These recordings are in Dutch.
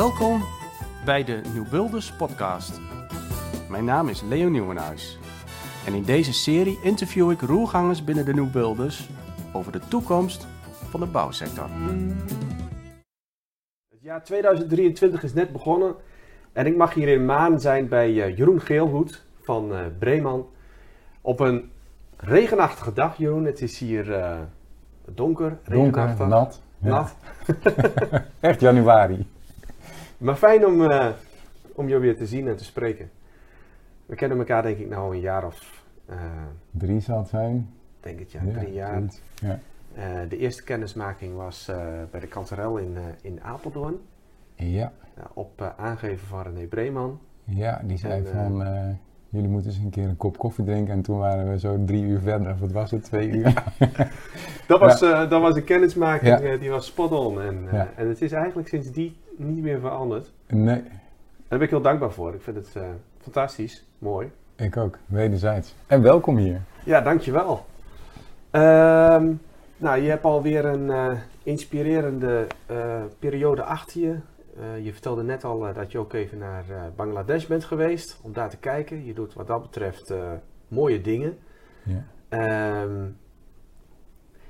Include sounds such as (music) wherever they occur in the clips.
Welkom bij de Nieuwbuilders podcast. Mijn naam is Leo Nieuwenhuis. En in deze serie interview ik roergangers binnen de Nieuwbuilders over de toekomst van de bouwsector. Het jaar 2023 is net begonnen en ik mag hier in Maan zijn bij eh, Jeroen Geelhoed van eh Breeman. Op een regenachtige dag, Jeroen. Het is hier eh, donker, Donker, regenachtig, nat. Ja. nat. (laughs) Echt januari. Maar fijn om, eh, om jou weer te zien en te spreken. We kennen elkaar denk ik nou een jaar of, eh, Drie zal het zijn. denk het ja, drie jaar. Ja. Eh, de eerste kennismaking was bij de kanterel in, in Apeldoorn. Ja. eh, op aangeven van René Breeman. ja, die zei En, van, jullie moeten eens een keer een kop koffie drinken. En toen waren we zo drie uur verder, of wat was het, twee uur? (laughs) Dat was, eh, dat was een kennismaking, Ja. eh, die was spot on. En, eh, Ja. en het is eigenlijk sinds die niet meer veranderd. nee, Daar ben ik heel dankbaar voor. Ik vind het fantastisch, mooi. ik ook, wederzijds. En welkom hier. Ja, dankjewel. Ehm nou, je hebt alweer een inspirerende periode achter je. Eh, je vertelde net al eh, dat je ook even naar eh, Bangladesh bent geweest om daar te kijken. Je doet wat dat betreft mooie dingen. Ja. Ehm,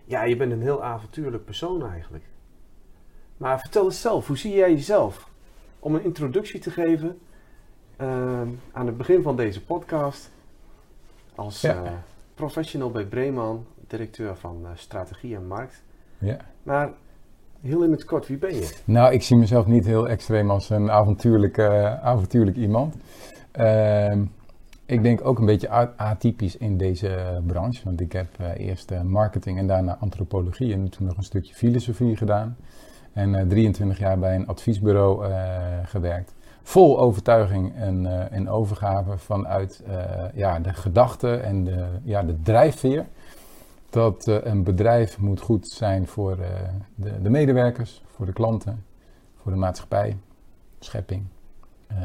ja, je bent een heel avontuurlijk persoon eigenlijk. Maar vertel eens zelf, hoe zie jij jezelf? Om een introductie te geven ehm, aan het begin van deze podcast. Als Ja. professional bij Breeman, directeur van strategie en markt. Ja. Maar heel in het kort, wie ben je? Nou, ik zie mezelf niet heel extreem als een avontuurlijk, eh, avontuurlijk iemand. Ehm, ik denk ook een beetje atypisch in deze branche. Want ik heb eh, eerst eh, marketing en daarna antropologie en toen nog een stukje filosofie gedaan. En eh, 23 jaar bij een adviesbureau gewerkt. Vol overtuiging en, en overgave vanuit ja, de gedachte en de, ja, de drijfveer. Dat eh, een bedrijf moet goed zijn voor eh, de, de medewerkers, voor de klanten, voor de maatschappij, schepping eh,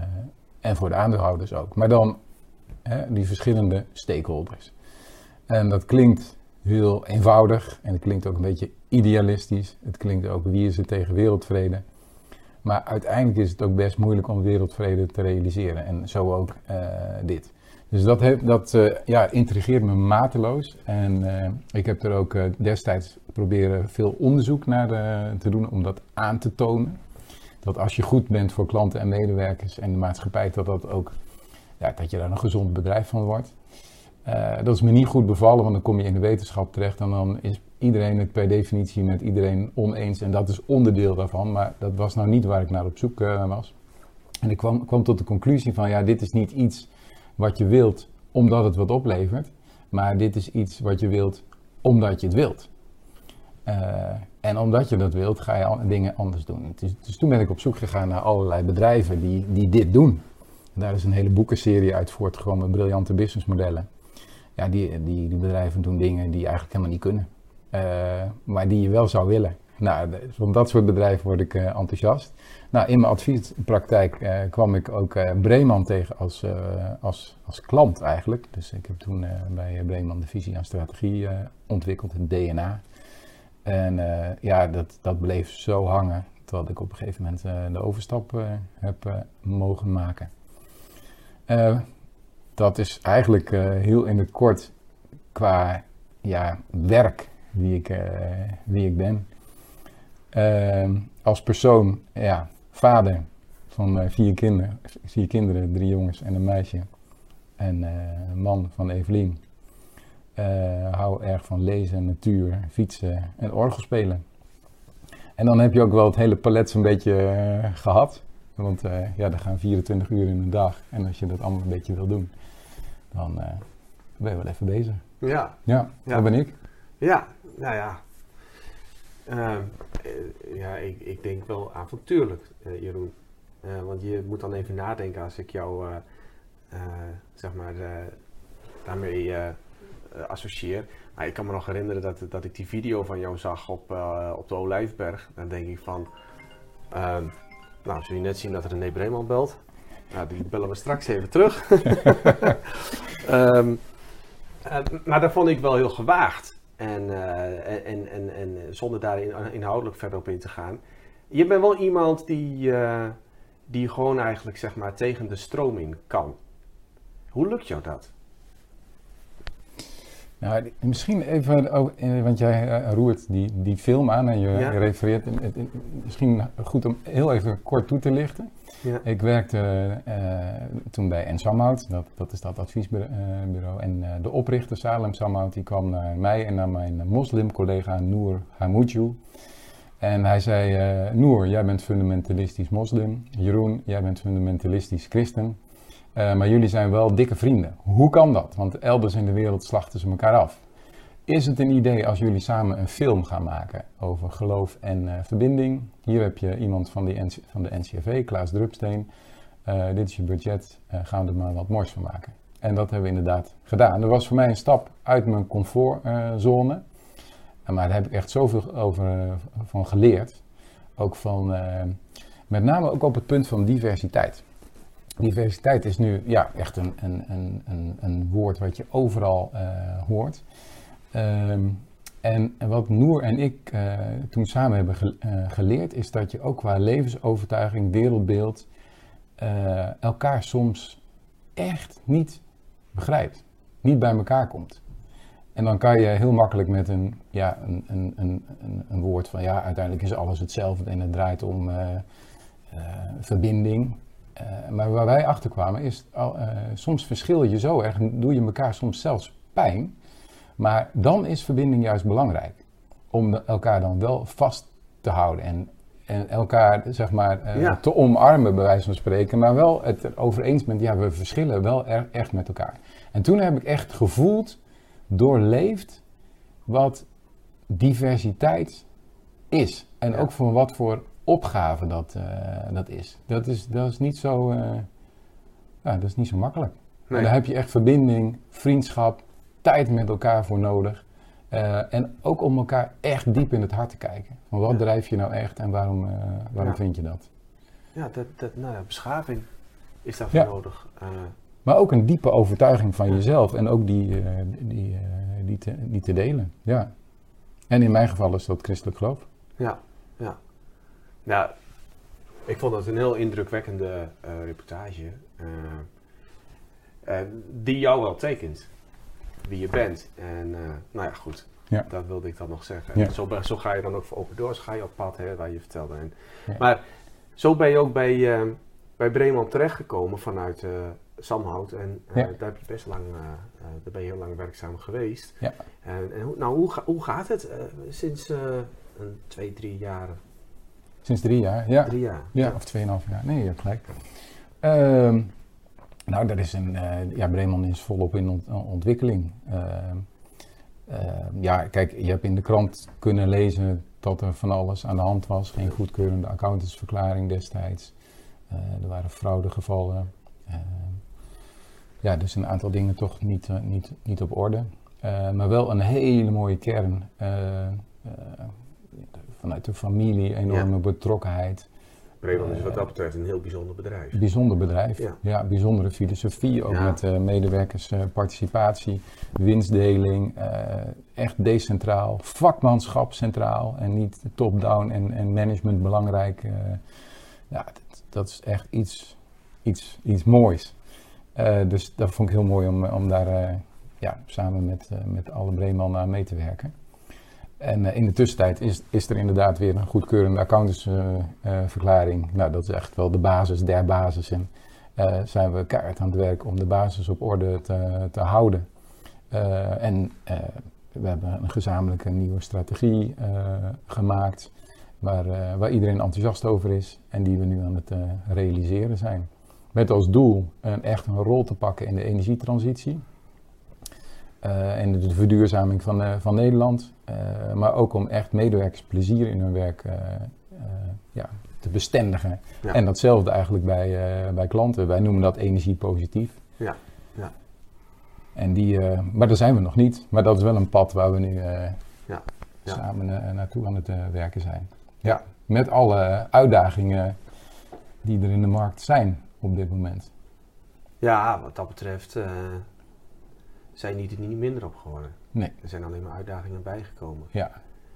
en voor de aandeelhouders ook. Maar dan die verschillende stakeholders. En dat klinkt heel eenvoudig en het klinkt ook een beetje idealistisch. Het klinkt ook wie is er tegen wereldvrede. Maar uiteindelijk is het ook best moeilijk om wereldvrede te realiseren. En zo ook dit. Dus dat, heeft, dat eh, ja, intrigeert me mateloos. En eh, ik heb er ook eh, destijds proberen veel onderzoek naar te doen om dat aan te tonen. Dat als je goed bent voor klanten en medewerkers en de maatschappij, dat, dat, ook, ja, dat je daar een gezond bedrijf van wordt. Dat is me niet goed bevallen, want dan kom je in de wetenschap terecht en dan is iedereen het per definitie met iedereen oneens. En dat is onderdeel daarvan, maar dat was nou niet waar ik naar op zoek was. En ik kwam, kwam tot de conclusie van, ja, dit is niet iets wat je wilt omdat het wat oplevert, maar dit is iets wat je wilt omdat je het wilt. Eh, en omdat je dat wilt, ga je dingen anders doen. Dus, toen ben ik op zoek gegaan naar allerlei bedrijven die, die dit doen. En daar is een hele boekenserie uit voortgekomen, briljante businessmodellen. Ja, die, die, die bedrijven doen dingen die eigenlijk helemaal niet kunnen. Eh, maar die je wel zou willen. Nou, van dat soort bedrijven word ik eh, enthousiast. Nou, in mijn adviespraktijk eh, kwam ik ook eh Breeman tegen als, als, als klant eigenlijk. Dus ik heb toen bij Breeman de visie aan strategie ontwikkeld, het DNA. En ja, dat, dat bleef zo hangen, dat ik op een gegeven moment de overstap heb mogen maken. Dat is eigenlijk heel in het kort qua ja, werk wie ik, wie ik ben. Ehm, als persoon, ja, vader van eh, vier, kinderen, vier kinderen, drie jongens en een meisje. En eh, een man van Evelien. Eh, hou erg van lezen, natuur, fietsen en orgelspelen. En dan heb je ook wel het hele palet zo'n beetje eh, gehad. Want ja, er gaan 24 uur in een dag. En als je dat allemaal een beetje wil doen, dan ben je wel even bezig. Ja, Ja, Ja. dat ben ik. ja, nou ja. Ehm, eh, ja, ik, ik denk wel avontuurlijk, eh, Jeroen. Eh, want je moet dan even nadenken als ik jou, zeg maar, daarmee associeer. Maar ik kan me nog herinneren dat, dat ik die video van jou zag op, op de Olijfberg. Dan denk ik van, ehm, nou, zul je net zien dat René Breeman belt. Nou, die bellen we straks even terug. (laughs) Ehm, eh, maar dat vond ik wel heel gewaagd. En, eh, en, en, en zonder daar in- inhoudelijk verder op in te gaan. Je bent wel iemand die, eh, die gewoon eigenlijk zeg maar tegen de stroom in kan. Hoe lukt jou dat? Nou, misschien even, eh, want jij eh, roert die, die film aan en je refereert. Misschien goed om heel even kort toe te lichten. Ja. Ik werkte uh, toen bij Ensamhout, dat, dat is dat adviesbureau. En de oprichter Salem Samhout die kwam naar mij en naar mijn moslimcollega Noor Hamoudjou. En hij zei, Noor, jij bent fundamentalistisch moslim. Jeroen, jij bent fundamentalistisch christen. Uh, maar jullie zijn wel dikke vrienden. Hoe kan dat? Want elders in de wereld slachten ze elkaar af. Is het een idee als jullie samen een film gaan maken over geloof en uh, verbinding? Hier heb je iemand van, die van de NCV, Klaas Drupsteen. Uh, dit is je budget, gaan we er maar wat moois van maken. En dat hebben we inderdaad gedaan. Dat was voor mij een stap uit mijn comfortzone. maar daar heb ik echt zoveel over van geleerd. Ook van, met name ook op het punt van diversiteit. Diversiteit is nu ja, echt een, een, een, een woord wat je overal uh, hoort. Um, en wat Noor en ik uh, toen samen hebben ge uh, geleerd, is dat je ook qua levensovertuiging, wereldbeeld, elkaar soms echt niet begrijpt. Niet bij elkaar komt. En dan kan je heel makkelijk met een, ja, een, een, een, een woord van ja, uiteindelijk is alles hetzelfde en het draait om verbinding. Uh, maar waar wij achter kwamen is, uh, soms verschil je zo erg doe je elkaar soms zelfs pijn. Maar dan is verbinding juist belangrijk. Om de, elkaar dan wel vast te houden en, en elkaar zeg maar uh, te omarmen, bij wijze van spreken. Maar wel het erover eens bent, ja, we verschillen wel er, echt met elkaar. En toen heb ik echt gevoeld, doorleefd, wat diversiteit is. En ja. ook voor wat voor opgave dat, uh, dat is. Dat is, dat is niet zo, ja, dat is niet zo makkelijk. Nee. Daar heb je echt verbinding, vriendschap, tijd met elkaar voor nodig. Uh, en ook om elkaar echt diep in het hart te kijken. Van wat ja. drijf je nou echt en waarom, waarom ja. vind je dat? Ja, dat, dat, nou ja, beschaving is daarvoor ja. nodig. maar ook een diepe overtuiging van jezelf en ook die, die, die, te, die te delen. Ja. En in mijn geval is dat christelijk geloof. Ja. Nou, ik vond dat een heel indrukwekkende uh, reportage. Uh, uh, die jou wel tekent. Wie je bent. En nou ja, goed. Ja. Dat wilde ik dan nog zeggen. Ja. Zo, zo, ga je dan ook voor open doors. Ga je op pad, hè, waar je vertelde. En, ja. Maar zo ben je ook bij, bij Bremen terechtgekomen vanuit Samhout. En daar heb je best lang, daar ben je heel lang werkzaam geweest. Ja. En, en nou, hoe, hoe gaat het sinds een, twee, drie jaar Sinds drie jaar, ja. Drie jaar. Ja, of tweeënhalf jaar. Nee, je hebt gelijk. Uh, nou, dat is een, uh, ja, Bremen is volop in ont ontwikkeling. Uh, ja, kijk, je hebt in de krant kunnen lezen dat er van alles aan de hand was. Geen goedkeurende accountantsverklaring destijds. er waren fraudegevallen. ja, dus een aantal dingen toch niet, niet, niet op orde. maar wel een hele mooie kern vanuit de familie enorme ja. betrokkenheid. Bremen is wat dat betreft een heel bijzonder bedrijf. Bijzonder bedrijf, ja. ja bijzondere filosofie, ook ja. met uh, medewerkersparticipatie, uh, winstdeling, uh, echt decentraal, vakmanschap centraal en niet top-down en, en, management belangrijk. ja, dat, dat, is echt iets, iets, iets moois. dus dat vond ik heel mooi om, om daar ja, samen met, met alle Bremen aan mee te werken. En uh, in de tussentijd is, is er inderdaad weer een goedkeurende accountantsverklaring. Uh, uh, nou, dat is echt wel de basis der basis. En zijn we keihard aan het werk om de basis op orde te, te houden. en we hebben een gezamenlijke nieuwe strategie gemaakt. Waar, waar iedereen enthousiast over is en die we nu aan het realiseren zijn. Met als doel echt een rol te pakken in de energietransitie. En de verduurzaming van, van Nederland. Uh, maar ook om echt medewerkers plezier in hun werk ja, te bestendigen. Ja. En datzelfde eigenlijk bij, bij klanten. Wij noemen dat energiepositief. Ja. ja. En die, maar daar zijn we nog niet. Maar dat is wel een pad waar we nu ja. Ja. samen naartoe aan het werken zijn. Ja, met alle uitdagingen die er in de markt zijn op dit moment. Ja, wat dat betreft zijn niet, niet minder op geworden. Nee. Er zijn alleen maar uitdagingen bijgekomen. Ja.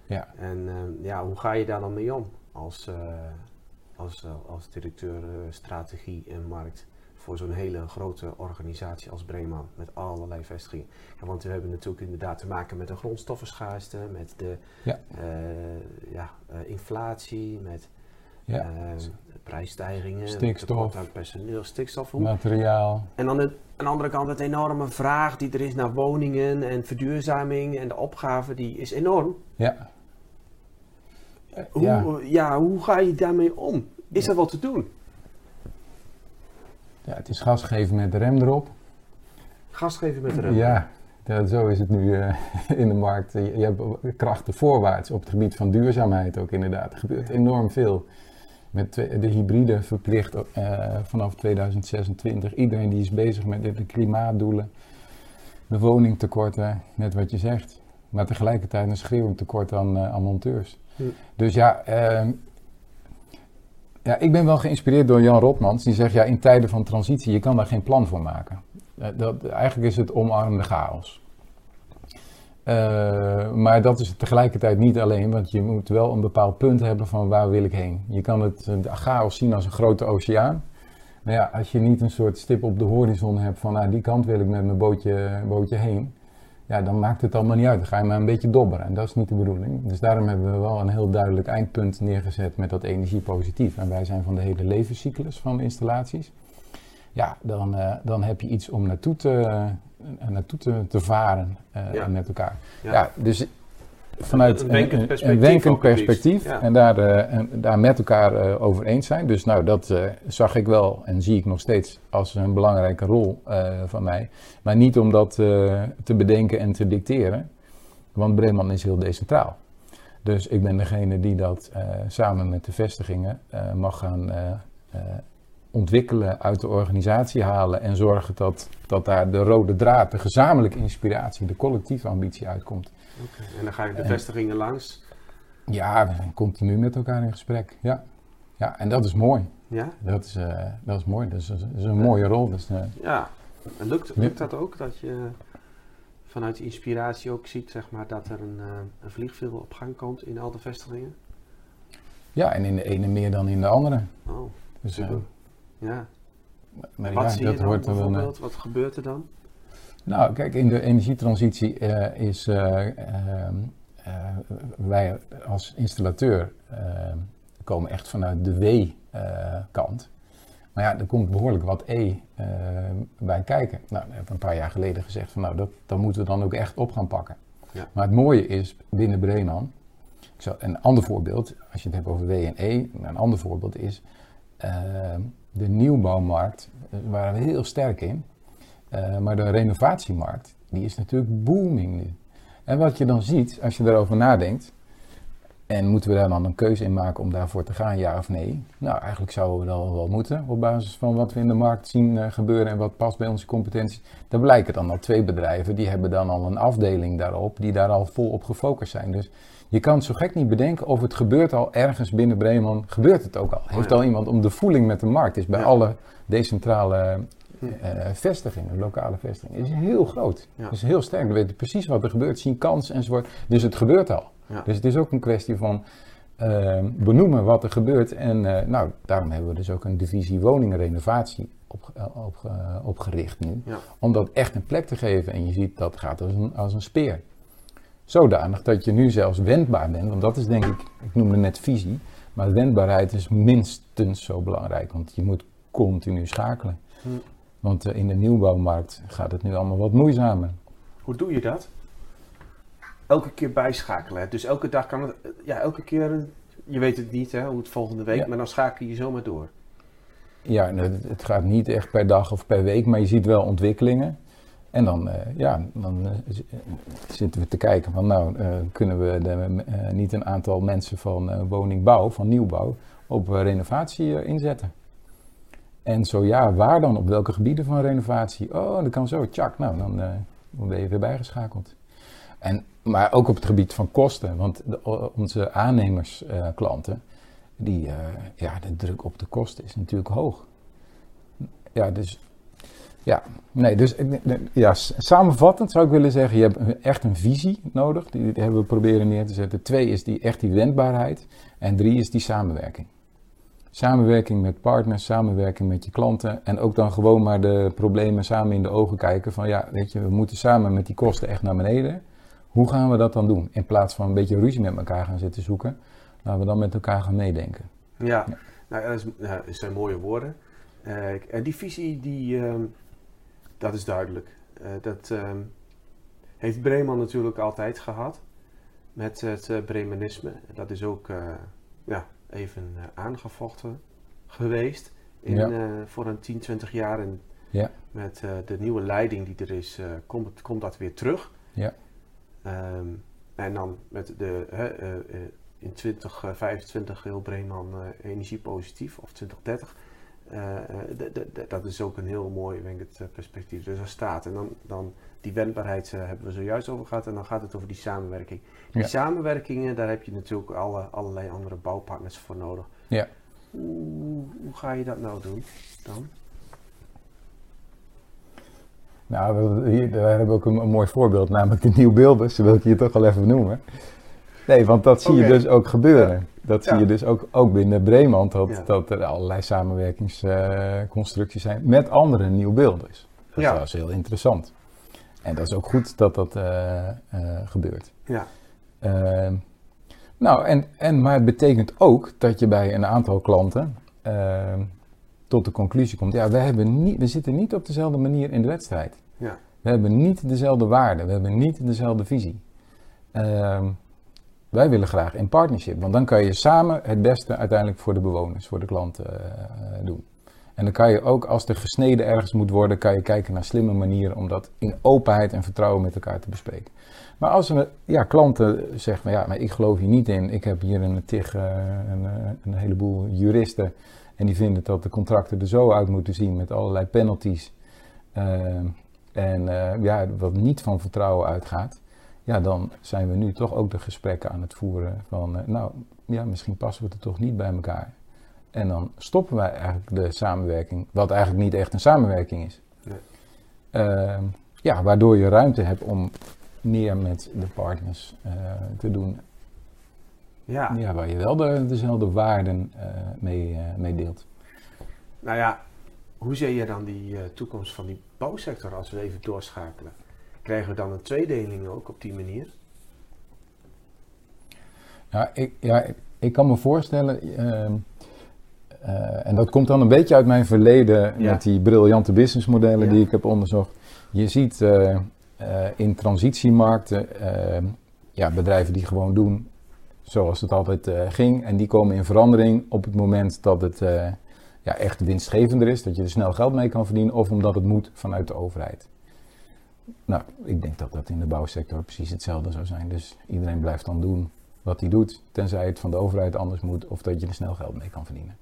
ja. En uh, ja, hoe ga je daar dan mee om als, uh, als, als directeur strategie en markt voor zo'n hele grote organisatie als Breeman met allerlei vestigingen. Ja, want we hebben natuurlijk inderdaad te maken met de grondstoffenschaarste, met de ja. ja inflatie, met ja. prijsstijgingen, stikstof, aan personeel, stikstof, materiaal. En dan aan de andere kant het enorme vraag die er is naar woningen en verduurzaming en de opgave die is enorm. Ja. Hoe, ja. ja hoe ga je daarmee om? Is er wat te doen? Ja, het is gas geven met de rem erop. Gas geven met de rem? Ja, zo is het nu uh, (laughs) in de markt. Je, je, hebt krachten voorwaarts op het gebied van duurzaamheid ook inderdaad. Er gebeurt enorm veel. Met de hybride verplicht uh, vanaf 2026. Iedereen die is bezig met de klimaatdoelen. De woningtekorten, net wat je zegt. Maar tegelijkertijd een schreeuwend tekort aan, uh, aan monteurs. Hm. Dus ja, ehm, ja, ik ben wel geïnspireerd door Jan Rotmans. Die zegt, ja, in tijden van transitie, je kan daar geen plan voor maken. Uh, dat, eigenlijk is het omarmde chaos. Uh, maar dat is tegelijkertijd niet alleen, want je moet wel een bepaald punt hebben van waar wil ik heen. Je kan het de chaos zien als een grote oceaan. Maar ja, als je niet een soort stip op de horizon hebt van nou, die kant wil ik met mijn bootje, bootje heen, ja, dan maakt het allemaal niet uit. Dan ga je maar een beetje dobberen en dat is niet de bedoeling. Dus daarom hebben we wel een heel duidelijk eindpunt neergezet met dat energiepositief. En wij zijn van de hele levenscyclus van installaties. Ja, dan, uh, dan heb je iets om naartoe te, naartoe te, te varen uh, met elkaar. Ja, dus vanuit een, wenkend perspectief, een perspectief en, daar, uh, en daar met elkaar uh, over eens zijn. Dus nou, dat zag ik wel en zie ik nog steeds als een belangrijke rol van mij. Maar niet om dat te bedenken en te dicteren, want Breman is heel decentraal. Dus ik ben degene die dat samen met de vestigingen mag gaan ontwikkelen, uit de organisatie halen en zorgen dat, dat daar de rode draad, de gezamenlijke inspiratie, de collectieve ambitie uitkomt. Okay. En dan ga je de vestigingen langs? Ja, we zijn continu met elkaar in gesprek. Ja, ja en dat is mooi. Ja? Dat is, uh, dat is mooi, dat is, dat is een mooie rol. Dus, uh, ja, en lukt, lukt dat ook, dat je vanuit de inspiratie ook ziet zeg maar, dat er een, uh, een vliegveld op gang komt in al de vestigingen? Ja, en in de ene meer dan in de andere. Oh, dus, ja. Maar wat zie je dan hoort bijvoorbeeld? Wat gebeurt er dan? Nou, kijk, in de energietransitie uh, is uh, uh, wij als installateur komen echt vanuit de W-kant. maar ja, er komt behoorlijk wat E bij kijken. Nou, ik heb een paar jaar geleden gezegd van nou, dat, dat moeten we dan ook echt op gaan pakken. Ja. Maar het mooie is binnen Breeman, ik zal, een ander voorbeeld, als je het hebt over W en E, een ander voorbeeld is de nieuwbouwmarkt, daar waren we heel sterk in. Uh, maar de renovatiemarkt, die is natuurlijk booming nu. En wat je dan ziet, als je daarover nadenkt, en moeten we daar dan een keuze in maken om daarvoor te gaan, ja of nee? Nou, eigenlijk zouden we dat wel moeten, op basis van wat we in de markt zien uh, gebeuren en wat past bij onze competenties. Daar blijken dan al twee bedrijven, die hebben dan al een afdeling daarop, die daar al vol op gefocust zijn. Dus je kan het zo gek niet bedenken of het gebeurt al ergens binnen Bremen. Gebeurt het ook al? Heeft al iemand om de voeling met de markt? Is bij alle decentrale uh, vestigingen, lokale vestigingen, is heel groot. Is heel sterk. We weten precies wat er gebeurt, zien kans enzovoort. Dus het gebeurt al. Dus het is ook een kwestie van uh, benoemen wat er gebeurt. En uh, nou, daarom hebben we dus ook een divisie woningenrenovatie op, op, opgericht nu. Om dat echt een plek te geven. En je ziet dat gaat als een, als een speer. Zodanig dat je nu zelfs wendbaar bent. Want dat is denk ik, ik noemde net visie. Maar wendbaarheid is minstens zo belangrijk. Want je moet continu schakelen. Hm. Want uh, in de nieuwbouwmarkt gaat het nu allemaal wat moeizamer. Hoe doe je dat? Elke keer bijschakelen. Dus elke dag kan het. Ja, elke keer. Je weet het niet hè, hoe het volgende week. Maar dan schakel je zomaar door. Ja, het gaat niet echt per dag of per week. Maar je ziet wel ontwikkelingen. En dan, uh, ja, dan uh, zitten we te kijken van nou, kunnen we de, niet een aantal mensen van woningbouw, van nieuwbouw, op renovatie inzetten. En zo ja, waar dan? Op welke gebieden van renovatie? Oh, dat kan zo, tjak, nou, dan, ben je weer bijgeschakeld. En, maar ook op het gebied van kosten, want onze aannemersklanten, die, ja, de druk op de kosten is natuurlijk hoog. Ja, dus ja, nee, dus ja, samenvattend zou ik willen zeggen, je hebt echt een visie nodig. Die, hebben we proberen neer te zetten. Twee is die, echt die wendbaarheid. En drie is die samenwerking. Samenwerking met partners, samenwerking met je klanten. En ook dan gewoon maar de problemen samen in de ogen kijken. Van ja, weet je, we moeten samen met die kosten echt naar beneden. Hoe gaan we dat dan doen? In plaats van een beetje ruzie met elkaar gaan zitten zoeken. Laten we dan met elkaar gaan meedenken. Ja, Nou, dat, zijn mooie woorden. Uh, en die visie, die, uh, dat is duidelijk. Uh, dat uh, heeft Bremen natuurlijk altijd gehad. Met het Bremenisme. Dat is ook ja, even aangevochten geweest. In, ja. voor een 10, 20 jaar. En ja. met de nieuwe leiding die er is, komt, komt dat weer terug. Ja. Um, en dan met de, in 2025 heel Breeman energiepositief of 2030. Uh, dat is ook een heel mooi denk ik, het perspectief. Dus er staat. En dan, dan die wendbaarheid hebben we zojuist over gehad. En dan gaat het over die samenwerking. Die Ja. samenwerkingen, daar heb je natuurlijk alle, allerlei andere bouwpartners voor nodig. Ja. Hoe, hoe ga je dat nou doen dan? Nou, we- hier, daar hebben we ook een, een mooi voorbeeld, namelijk de Nieuw Beelders. Dat wil ik hier toch wel even noemen. Nee, want dat zie je dus ook gebeuren. Dat zie je dus ook, ook binnen Breeman, dat, dat er allerlei samenwerkingsconstructies zijn met andere nieuwbeelders. Dat Ja. is heel interessant. En dat is ook goed dat dat eh, eh, gebeurt. Ja, Ehm, nou, en, en, maar het betekent ook dat je bij een aantal klanten ehm, tot de conclusie komt: ja, we, hebben niet, we zitten niet op dezelfde manier in de wedstrijd. ja, We hebben niet dezelfde waarden, we hebben niet dezelfde visie. Wij willen graag in partnership, want dan kan je samen het beste uiteindelijk voor de bewoners, voor de klanten eh, doen. En dan kan je ook, als er gesneden ergens moet worden, kan je kijken naar slimme manieren om dat in openheid en vertrouwen met elkaar te bespreken. Maar als we, ja, klanten zeggen van ja, maar ik geloof hier niet in, ik heb hier een, tig, eh, een, eh, heleboel juristen en die vinden dat de contracten er zo uit moeten zien met allerlei penalties. En eh, ja, wat niet van vertrouwen uitgaat, ja, dan zijn we nu toch ook de gesprekken aan het voeren van, eh, nou, ja, misschien passen we er toch niet bij elkaar. En dan stoppen wij eigenlijk de samenwerking, wat eigenlijk niet echt een samenwerking is. Nee. Ehm, ja, waardoor je ruimte hebt om meer met de partners eh, te doen, ja. ja, waar je wel de, dezelfde waarden eh, mee, mee deelt. Nou ja, hoe zie je dan die toekomst van die bouwsector als we even doorschakelen? Krijgen we dan een tweedeling ook op die manier? Ja, ik, ja, ik, kan me voorstellen, ehm, eh, en dat komt dan een beetje uit mijn verleden Ja. met die briljante businessmodellen Ja. die ik heb onderzocht. Je ziet eh, in transitiemarkten eh, ja, bedrijven die gewoon doen zoals het altijd ging. En die komen in verandering op het moment dat het ja, echt winstgevender is, dat je er snel geld mee kan verdienen, of omdat het moet vanuit de overheid. Nou, ik denk dat dat in de bouwsector precies hetzelfde zou zijn. Dus iedereen blijft dan doen wat hij doet, tenzij het van de overheid anders moet of dat je er snel geld mee kan verdienen.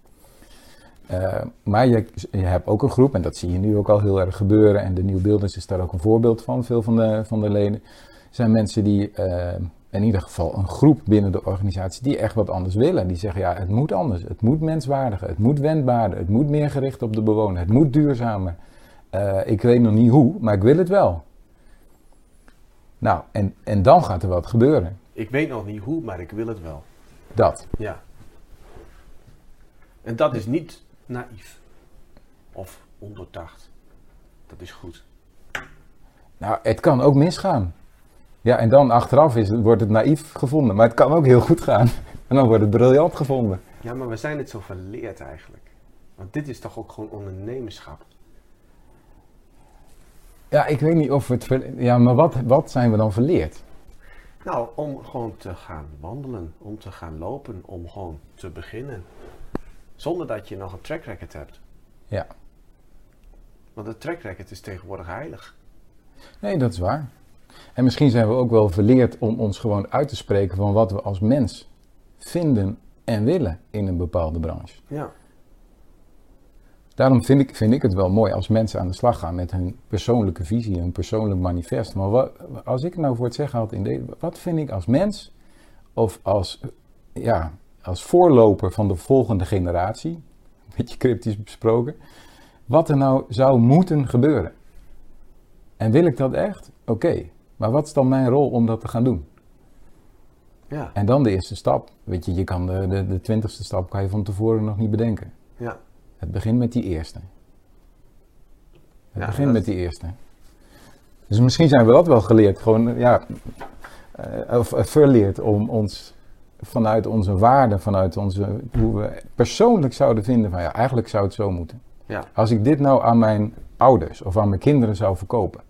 Eh, maar je, je hebt ook een groep, en dat zie je nu ook al heel erg gebeuren, en de Nieuw Beelders is daar ook een voorbeeld van, veel van de, van de leden, zijn mensen die, eh, in ieder geval een groep binnen de organisatie, die echt wat anders willen. Die zeggen, ja, het moet anders, het moet menswaardiger, het moet wendbaarder, het moet meer gericht op de bewoner, het moet duurzamer. Eh, ik weet nog niet hoe, maar ik wil het wel. Nou, en, en dan gaat er wat gebeuren. Ik weet nog niet hoe, maar ik wil het wel. Dat. Ja. En dat is niet naïef. Of ondoordacht. Dat is goed. Nou, het kan ook misgaan. Ja, en dan achteraf is, wordt het naïef gevonden. Maar het kan ook heel goed gaan. (laughs) En dan wordt het briljant gevonden. Ja, maar we zijn het zo verleerd eigenlijk. Want dit is toch ook gewoon ondernemerschap. Ja, ik weet niet of we het... Ja, maar wat, wat zijn we dan verleerd? Nou, om gewoon te gaan wandelen, om te gaan lopen, om gewoon te beginnen. Zonder dat je nog een track record hebt. Ja. Want een track record is tegenwoordig heilig. Nee, dat is waar. En misschien zijn we ook wel verleerd om ons gewoon uit te spreken van wat we als mens vinden en willen in een bepaalde branche. Ja. Daarom vind ik, vind ik het wel mooi als mensen aan de slag gaan met hun persoonlijke visie, hun persoonlijk manifest. Maar wat, als ik nou voor het zeggen had in deze, wat vind ik als mens of als, ja, als voorloper van de volgende generatie, een beetje cryptisch besproken, wat er nou zou moeten gebeuren? En wil ik dat echt? Oké, maar wat is dan mijn rol om dat te gaan doen? Ja, En dan de eerste stap. Weet je, je kan de, de, de twintigste stap kan je van tevoren nog niet bedenken. ja, Het begint met die eerste. Het Ja, begint dat- met die eerste. Dus misschien zijn we dat wel geleerd. Gewoon, ja, eh, of verleerd om ons vanuit onze waarden, vanuit onze, hoe we persoonlijk zouden vinden van ja, eigenlijk zou het zo moeten. ja, Als ik dit nou aan mijn ouders of aan mijn kinderen zou verkopen,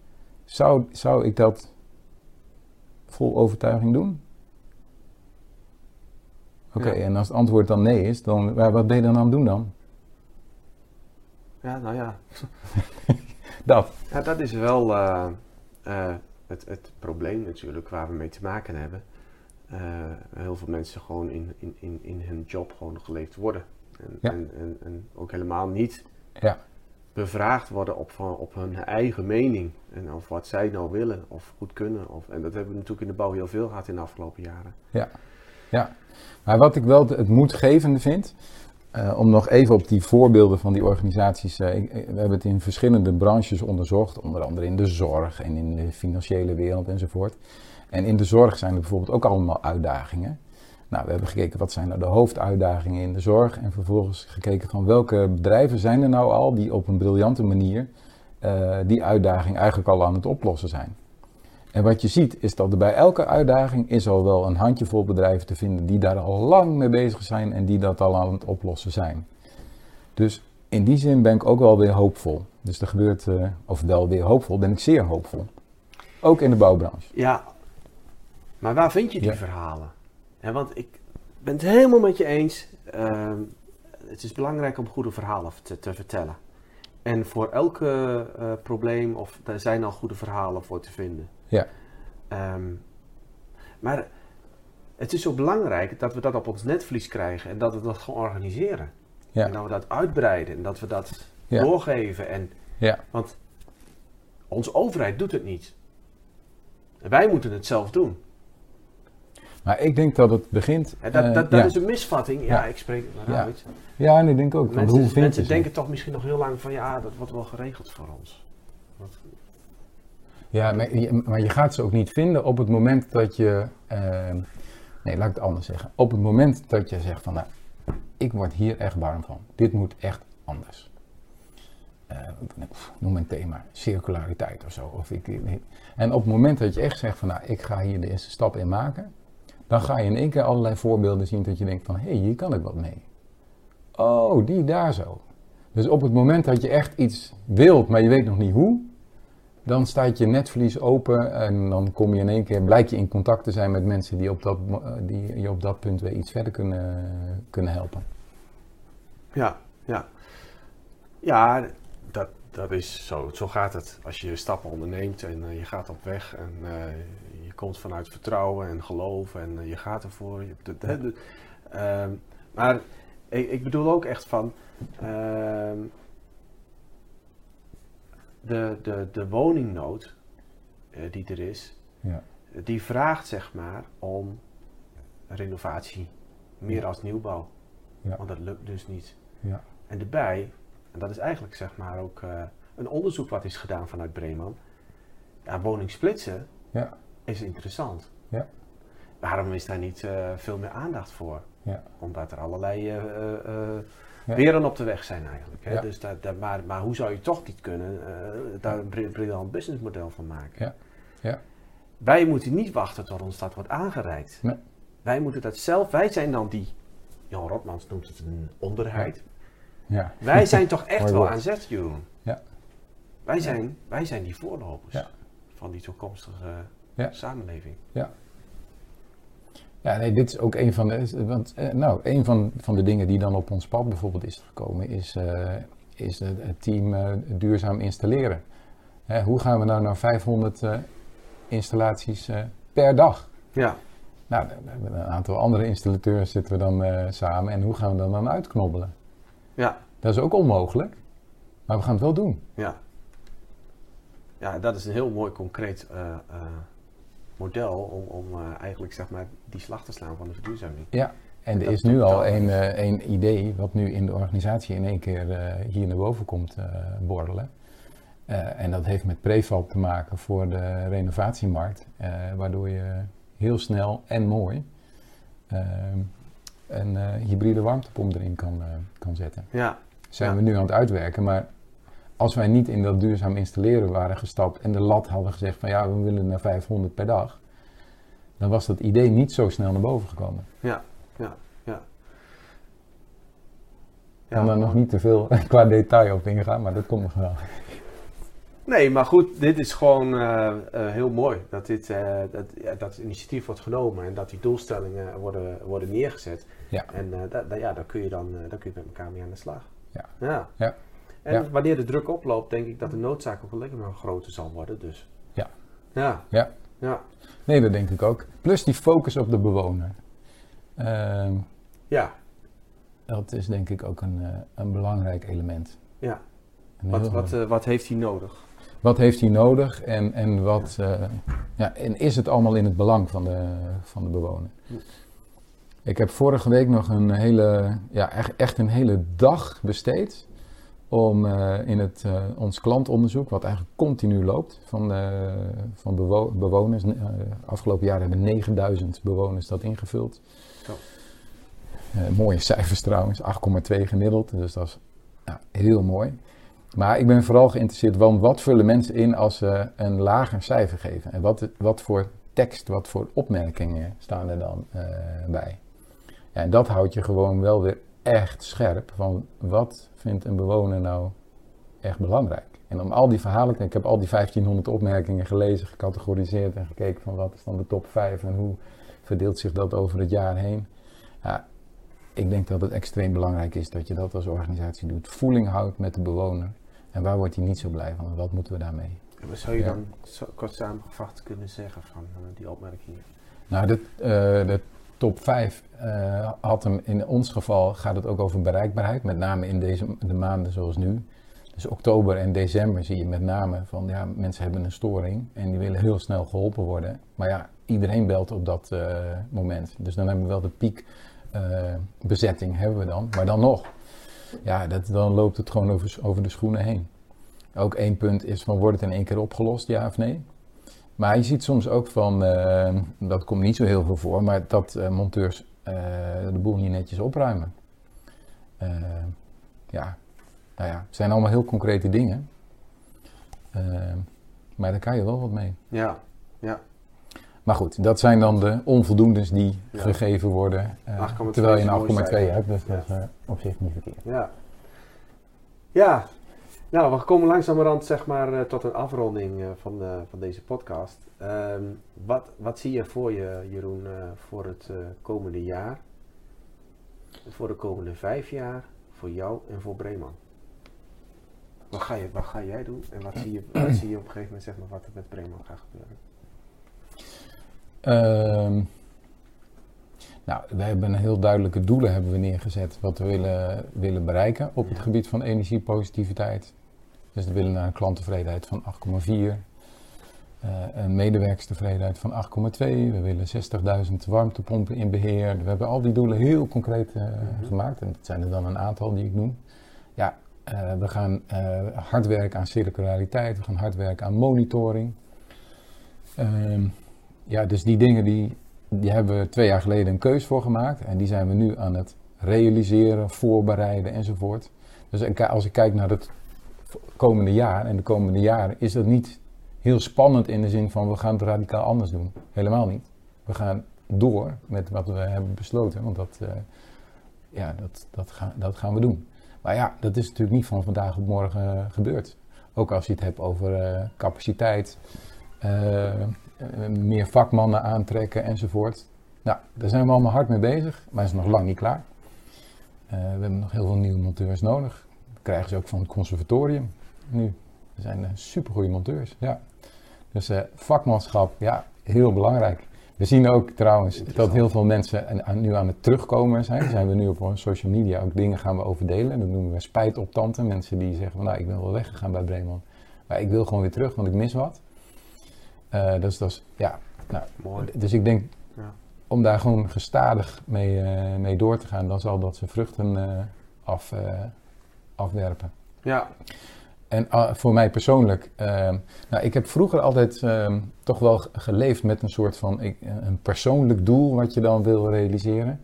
zou, zou ik dat vol overtuiging doen? Oké, Ja. en als het antwoord dan nee is, dan wat ben je dan aan het doen dan? Ja, nou ja. (laughs) Dat. Ja, dat is wel eh, eh, het, het probleem natuurlijk waar we mee te maken hebben. Eh, heel veel mensen gewoon in, in, in, in hun job gewoon geleefd worden. En, Ja. en, en, en ook helemaal niet Ja. bevraagd worden op, van- op hun eigen mening. En of wat zij nou willen of goed kunnen. Of, en dat hebben we natuurlijk in de bouw heel veel gehad in de afgelopen jaren. Ja, maar wat ik wel het- het moedgevende vind, eh, om nog even op die voorbeelden van die organisaties, ik- we hebben het in verschillende branches onderzocht, onder andere in de zorg en in de financiële wereld enzovoort. En in de zorg zijn er bijvoorbeeld ook allemaal uitdagingen. Nou, we hebben gekeken wat zijn nou de hoofduitdagingen in de zorg en vervolgens gekeken van welke bedrijven zijn er nou al die op een briljante manier die uitdaging eigenlijk al aan het oplossen zijn. En wat je ziet is dat er bij elke uitdaging is al wel een handjevol bedrijven te vinden die daar al lang mee bezig zijn en die dat al aan het oplossen zijn. Dus in die zin ben ik ook wel weer hoopvol. Dus er gebeurt, eh, of wel weer hoopvol, ben ik zeer hoopvol. Ook in de bouwbranche. Ja, maar waar vind je die Ja. verhalen? Want ik ben het helemaal met je eens. ehm, het is belangrijk om goede verhalen te, te vertellen. En voor elke eh, probleem, of daar zijn al goede verhalen voor te vinden. Ja. Ehm, maar het is zo belangrijk dat we dat op ons netvlies krijgen en dat we dat gaan organiseren. Ja. En dat we dat uitbreiden en dat we dat Ja. doorgeven. En, Ja. Want onze overheid doet het niet. En wij moeten het zelf doen. Maar ik denk dat het begint. En dat eh, dat, dat ja. is een misvatting. Ja, Ja. ik spreek het maar Ja. uit. ja, en ik denk ook. Mensen, denken toch misschien nog heel lang van ja, dat wordt wel geregeld voor ons. Ja, maar je, maar je gaat ze ook niet vinden op het moment dat je. eh, nee, laat ik het anders zeggen. Op het moment dat je zegt van, nou, ik word hier echt warm van. Dit moet echt anders. Eh, noem een thema, circulariteit of zo. Of ik, en op het moment dat je echt zegt van, nou, ik ga hier de eerste stap in maken, dan ga je in één keer allerlei voorbeelden zien dat je denkt van, hé, hey, hier kan ik wat mee. Oh, die daar zo. Dus op het moment dat je echt iets wilt, maar je weet nog niet hoe, dan staat je netvlies open en dan kom je in één keer, blijk je in contact te zijn met mensen die, op dat, eh, die je op dat punt weer iets verder kunnen, kunnen helpen. Ja, ja. Ja, dat, dat is zo. Zo gaat het. Als je stappen onderneemt en eh, je gaat op weg en eh, je komt vanuit vertrouwen en geloof en je gaat ervoor. Je, de- ehm, maar ik, ik bedoel ook echt van ehm, de, de, de woningnood eh, die er is, Ja. die vraagt zeg maar om renovatie meer als nieuwbouw. Ja. Want dat lukt dus niet. Ja. En daarbij, en dat is eigenlijk zeg maar ook eh, een onderzoek wat is gedaan vanuit Bremen. Ja, woningsplitsen Ja. is interessant. Ja. Waarom is daar niet eh, veel meer aandacht voor? Ja. Omdat er allerlei weren op de weg zijn eigenlijk. Hè? Dus dat, dat, maar, maar hoe zou je toch niet kunnen eh, daar een bri- briljant businessmodel van maken? Ja. Ja. Wij moeten niet wachten tot ons dat wordt aangereikt. Nee. Wij moeten dat zelf, wij zijn dan die, Jan Rotmans noemt het een onderheid. Ja. Wij zijn toch (laughs) echt wel aan zet, Jeroen. Ja. Wij zijn, wij zijn die voorlopers Ja. van die toekomstige Ja. samenleving. Ja, nee, dit is ook een van de, want, eh, nou, een van, van de dingen die dan op ons pad bijvoorbeeld is gekomen, is, eh, is het, team eh, duurzaam installeren. Hè, hoe gaan we nou naar 500 eh, installaties per dag? Ja, Nou, we een aantal andere installateurs zitten we dan samen en hoe gaan we dat dan uitknobbelen? ja, Dat is ook onmogelijk, maar we gaan het wel doen. ja. Ja, dat is een heel mooi concreet model om, om eh, eigenlijk zeg maar die slag te slaan van de verduurzaming. Ja, en er is nu al een, eh, een idee wat nu in de organisatie in één keer eh, hier naar boven komt borrelen. En dat heeft met prefab te maken voor de renovatiemarkt, waardoor je heel snel en mooi ehm, een hybride warmtepomp erin kan, kan zetten. Ja, Zijn Ja. we nu aan het uitwerken, maar als wij niet in dat duurzaam installeren waren gestapt en de lat hadden gezegd van ja, we willen naar 500 per dag, dan was dat idee niet zo snel naar boven gekomen. ja, ja, ja. Ik kan daar nog niet te veel (laughs) qua detail op ingaan, maar dat komt nog wel. Nee, maar goed, dit is gewoon eh, eh, heel mooi. Dat, dit, eh, dat, ja, dat het initiatief wordt genomen en dat die doelstellingen worden, worden neergezet. Ja. En da, da- ja, daar kun je dan daar kun je met elkaar mee aan de slag. Ja. ja. Ja. En Ja. wanneer de druk oploopt, denk ik dat de noodzaak ook alleen maar groter zal worden. Dus. Ja. Ja. Ja. Ja. Nee, dat denk ik ook. Plus die focus op de bewoner. Ehm, Ja. dat is denk ik ook een, eh, een belangrijk element. Ja. Wat, wat, eh, wat heeft hij nodig? wat heeft hij nodig en, en, wat, eh, ja, en is het allemaal in het belang van de, van de bewoner? Ja. Ik heb vorige week nog een hele, ja, echt, echt een hele dag besteed om eh, in het, eh, ons klantonderzoek, wat eigenlijk continu loopt van, de, van bewo- bewoners. eh, afgelopen jaar hebben 9000 bewoners dat ingevuld. Eh, mooie cijfers trouwens, 8,2 gemiddeld, dus dat is ja, heel mooi. Maar ik ben vooral geïnteresseerd, want wat vullen mensen in als ze een lager cijfer geven? En wat, wat voor tekst, wat voor opmerkingen staan er dan eh, bij? Ja, en dat houdt je gewoon wel weer echt scherp van wat vindt een bewoner nou echt belangrijk? En om al die verhalen, ik heb al die 1500 opmerkingen gelezen, gecategoriseerd en gekeken van wat is dan de top 5 en hoe verdeelt zich dat over het jaar heen. Ja, ik denk dat het extreem belangrijk is dat je dat als organisatie doet. Voeling houdt met de bewoner. En waar wordt hij niet zo blij van? Wat moeten we daarmee? Maar zou je Ja. dan kort samengevat kunnen zeggen van eh, die opmerkingen? Nou, de, eh, de top 5 eh, had hem in ons geval gaat het ook over bereikbaarheid. Met name in deze de maanden zoals nu. Dus oktober en december zie je met name van ja, mensen hebben een storing en die willen heel snel geholpen worden. Maar ja, iedereen belt op dat eh, moment. Dus dan hebben we wel de piek eh, bezetting hebben we dan. Maar dan nog, ja, dat, dan loopt het gewoon over, over de schoenen heen. Ook één punt is van wordt het in één keer opgelost, ja of nee? Maar je ziet soms ook van, eh, dat komt niet zo heel veel voor, maar dat eh, monteurs eh, de boel niet netjes opruimen. Ja, nou ja, het zijn allemaal heel concrete dingen. Maar daar kan je wel wat mee. Ja, Maar goed, dat zijn dan de onvoldoendes die Ja. gegeven worden. 8,2 terwijl je een een mooi 8,2 cijfer. hebt, dus Ja. dat is op zich niet verkeerd. ja. Ja, nou, we komen langzamerhand zeg maar eh, tot een afronding eh, van, van deze podcast. Ehm, wat, wat zie je voor je, Jeroen, eh, voor het komende jaar? Voor de komende vijf jaar, voor jou en voor Breeman? Wat ga, je, wat ga jij doen en wat zie, je, (clears throat) wat zie je op een gegeven moment zeg maar, wat er met Breeman gaat gebeuren? Ehm, nou, we hebben een heel duidelijke doelen hebben we neergezet wat we willen, willen bereiken op het gebied van energiepositiviteit. Dus we willen naar een klanttevredenheid van 8,4. eh, een medewerkstevredenheid van 8,2. We willen 60.000 warmtepompen in beheer. We hebben al die doelen heel concreet eh, Mhm. gemaakt. En dat zijn er dan een aantal die ik noem. Ja, eh, we gaan hard werken aan circulariteit. We gaan hard werken aan monitoring. Ehm, ja, dus die dingen die, die hebben we twee jaar geleden een keus voor gemaakt. En die zijn we nu aan het realiseren, voorbereiden enzovoort. Dus als ik kijk naar het komende jaar en de komende jaren, is dat niet heel spannend in de zin van we gaan het radicaal anders doen. Helemaal niet. We gaan door met wat we hebben besloten, want dat, eh, ja, dat, dat, gaan, dat gaan we doen. Maar ja, dat is natuurlijk niet van vandaag op morgen gebeurd. Ook als je het hebt over eh, capaciteit, eh, meer vakmannen aantrekken enzovoort. Nou, daar zijn we allemaal hard mee bezig, maar het is nog lang niet klaar. Eh, we hebben nog heel veel nieuwe monteurs nodig. Dat krijgen ze ook van het conservatorium nu. Er zijn uh, supergoeie monteurs, ja. Dus eh, vakmanschap, ja, heel belangrijk. We zien ook trouwens dat heel veel mensen nu aan het terugkomen zijn. Zijn we nu op social media ook dingen gaan we overdelen. Dat noemen we spijt op tante. Mensen die zeggen van nou, ik ben wel weggegaan bij Breeman. Maar ik wil gewoon weer terug, want ik mis wat. Dus dat is, ja, nou, Mooi. dus ik denk, Ja. om daar gewoon gestadig mee, eh, mee door te gaan, dan zal dat zijn vruchten eh, af, afwerpen. Ja, En uh, voor mij persoonlijk, uh, nou, ik heb vroeger altijd uh, toch wel geleefd met een soort van ik, een persoonlijk doel wat je dan wil realiseren.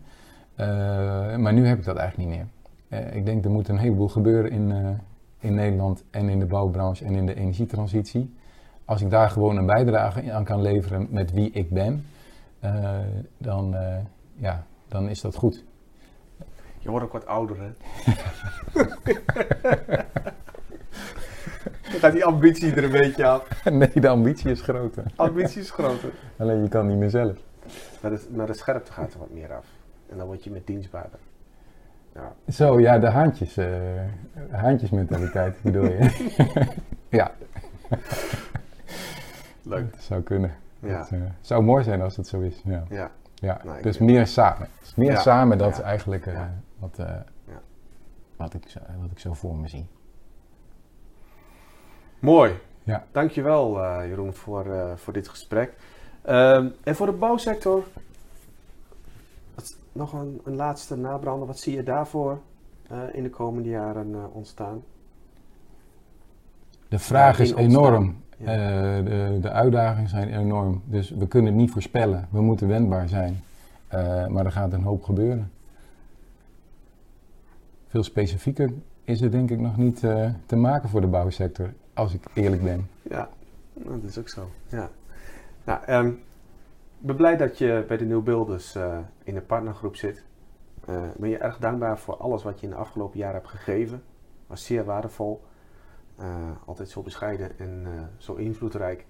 Maar nu heb ik dat eigenlijk niet meer. Ik denk er moet een heleboel gebeuren in, in Nederland en in de bouwbranche en in de energietransitie. Als ik daar gewoon een bijdrage aan kan leveren met wie ik ben, dan, ja, dan is dat goed. Je wordt ook wat ouder, hè? (laughs) Dan gaat die ambitie er een beetje af. (laughs) Nee, de ambitie is groter. Ambitie is groter. (laughs) Alleen je kan niet meer zelf. Maar de, maar de scherpte gaat er wat meer af. En dan word je met dienstbaarder. Ja. Zo, ja, de haantjes, uh, haantjesmentaliteit bedoel je? ja. Leuk. Dat zou kunnen. Ja. Het uh, zou mooi zijn als het zo is. Ja. Ja. ja. Nou, dus denk- meer samen. Dus meer Ja. samen, dat is eigenlijk uh, Ja. wat, uh, Ja. wat, ik, zo- wat ik zo voor me zie. Mooi. Ja. Dankjewel eh Jeroen voor, eh, voor dit gesprek. Ehm, en voor de bouwsector, wat- nog een, een laatste nabrander. Wat zie je daarvoor eh, in de komende jaren eh, ontstaan? De vraag is enorm. Eh, de, de uitdagingen zijn enorm. Dus we kunnen het niet voorspellen. We moeten wendbaar zijn. Eh, maar er gaat een hoop gebeuren. Veel specifieker is het denk ik nog niet eh, te maken voor de bouwsector, als ik eerlijk ben. Ja, dat is ook zo. Ja. Nou, ehm, ik ben blij dat je bij de Nieuwbeelders eh in de partnergroep zit. Eh, ben je erg dankbaar voor alles wat je in de afgelopen jaren hebt gegeven. Was zeer waardevol. Eh, altijd zo bescheiden en eh, zo invloedrijk.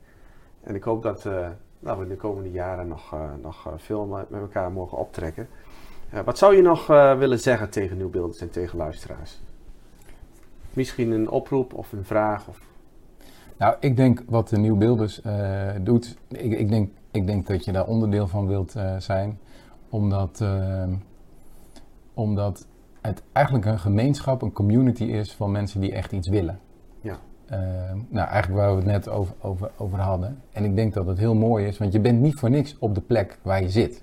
En ik hoop dat eh, nou, we in de komende jaren nog, nog veel met elkaar mogen optrekken. Wat zou je nog willen zeggen tegen Nieuwbeelders en tegen luisteraars? Misschien een oproep of een vraag? Of... Nou, ik denk wat de Nieuwbeelders doet, ik, ik, denk, ik denk dat je daar onderdeel van wilt zijn, omdat, omdat het eigenlijk een gemeenschap, een community is van mensen die echt iets willen. Ja. Eh, nou, eigenlijk waar we het net over, over, hadden. En ik denk dat het heel mooi is, want je bent niet voor niks op de plek waar je zit.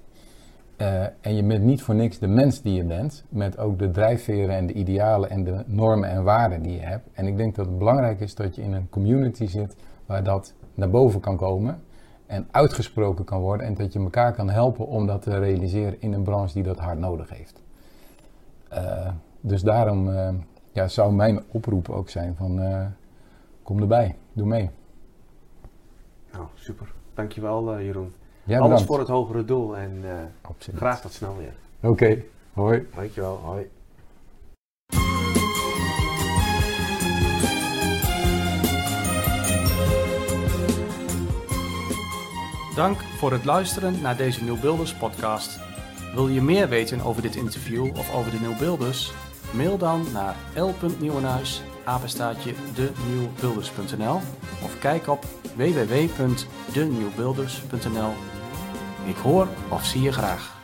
Eh, en je bent niet voor niks de mens die je bent, met ook de drijfveren en de idealen en de normen en waarden die je hebt. En ik denk dat het belangrijk is dat je in een community zit waar dat naar boven kan komen en uitgesproken kan worden en dat je elkaar kan helpen om dat te realiseren in een branche die dat hard nodig heeft. Eh, dus daarom eh, ja, zou mijn oproep ook zijn van kom erbij, doe mee. Nou, super. Dankjewel eh Jeroen. Jij Alles bedankt. voor het hogere doel en eh, graag tot snel weer. Oké, hoi. Dankjewel. Hoi. Dank voor het luisteren naar deze Nieuwbeelders podcast. Wil je meer weten over dit interview of over de Nieuwbeelders? Mail dan naar l.nieuwenhuis, apenstaatje denieuwbeelders.nl of kijk op www.denieuwbeelders.nl. Ik hoor of zie je graag.